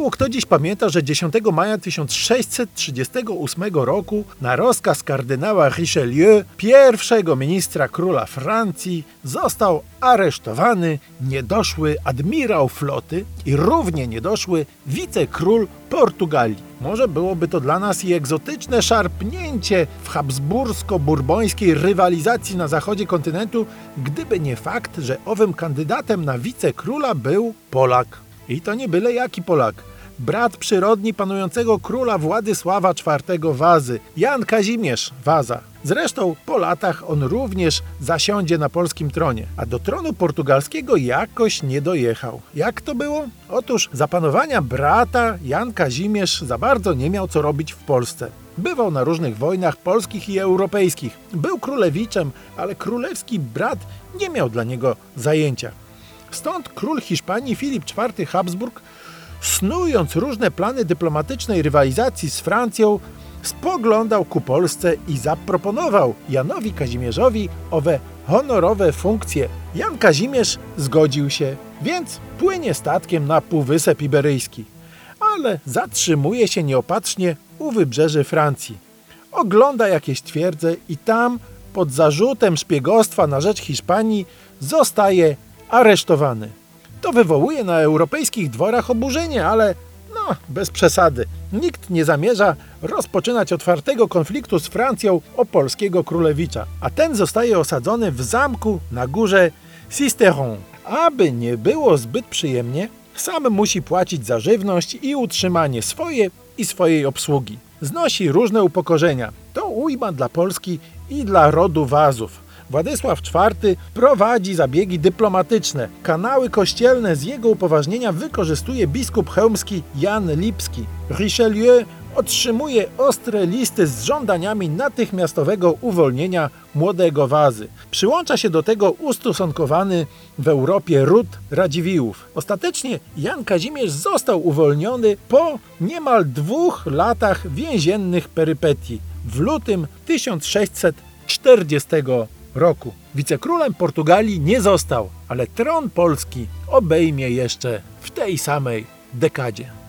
Mało kto dziś pamięta, że 10 maja 1638 roku na rozkaz kardynała Richelieu, pierwszego ministra króla Francji, został aresztowany niedoszły admirał floty i równie niedoszły wicekról Portugalii. Może byłoby to dla nas i egzotyczne szarpnięcie w habsbursko-burbońskiej rywalizacji na zachodzie kontynentu, gdyby nie fakt, że owym kandydatem na wicekróla był Polak. I to nie byle jaki Polak. Brat przyrodni panującego króla Władysława IV Wazy, Jan Kazimierz Waza. Zresztą po latach on również zasiądzie na polskim tronie, a do tronu portugalskiego jakoś nie dojechał. Jak to było? Otóż za panowania brata Jan Kazimierz za bardzo nie miał co robić w Polsce. Bywał na różnych wojnach polskich i europejskich. Był królewiczem, ale królewski brat nie miał dla niego zajęcia. Stąd król Hiszpanii Filip IV Habsburg, snując różne plany dyplomatycznej rywalizacji z Francją, spoglądał ku Polsce i zaproponował Janowi Kazimierzowi owe honorowe funkcje. Jan Kazimierz zgodził się, więc płynie statkiem na Półwysep Iberyjski, ale zatrzymuje się nieopatrznie u wybrzeży Francji. Ogląda jakieś twierdze i tam, pod zarzutem szpiegostwa na rzecz Hiszpanii, zostaje aresztowany. To wywołuje na europejskich dworach oburzenie, ale no, bez przesady. Nikt nie zamierza rozpoczynać otwartego konfliktu z Francją o polskiego królewicza, a ten zostaje osadzony w zamku na górze Sisteron. Aby nie było zbyt przyjemnie, sam musi płacić za żywność i utrzymanie swoje i swojej obsługi. Znosi różne upokorzenia. To ujma dla Polski i dla rodu Wazów. Władysław IV prowadzi zabiegi dyplomatyczne. Kanały kościelne z jego upoważnienia wykorzystuje biskup chełmski Jan Lipski. Richelieu otrzymuje ostre listy z żądaniami natychmiastowego uwolnienia młodego Wazy. Przyłącza się do tego ustosunkowany w Europie ród Radziwiłłów. Ostatecznie Jan Kazimierz został uwolniony po niemal dwóch latach więziennych perypetii w lutym 1640 roku. Wicekrólem Portugalii nie został, ale tron polski obejmie jeszcze w tej samej dekadzie.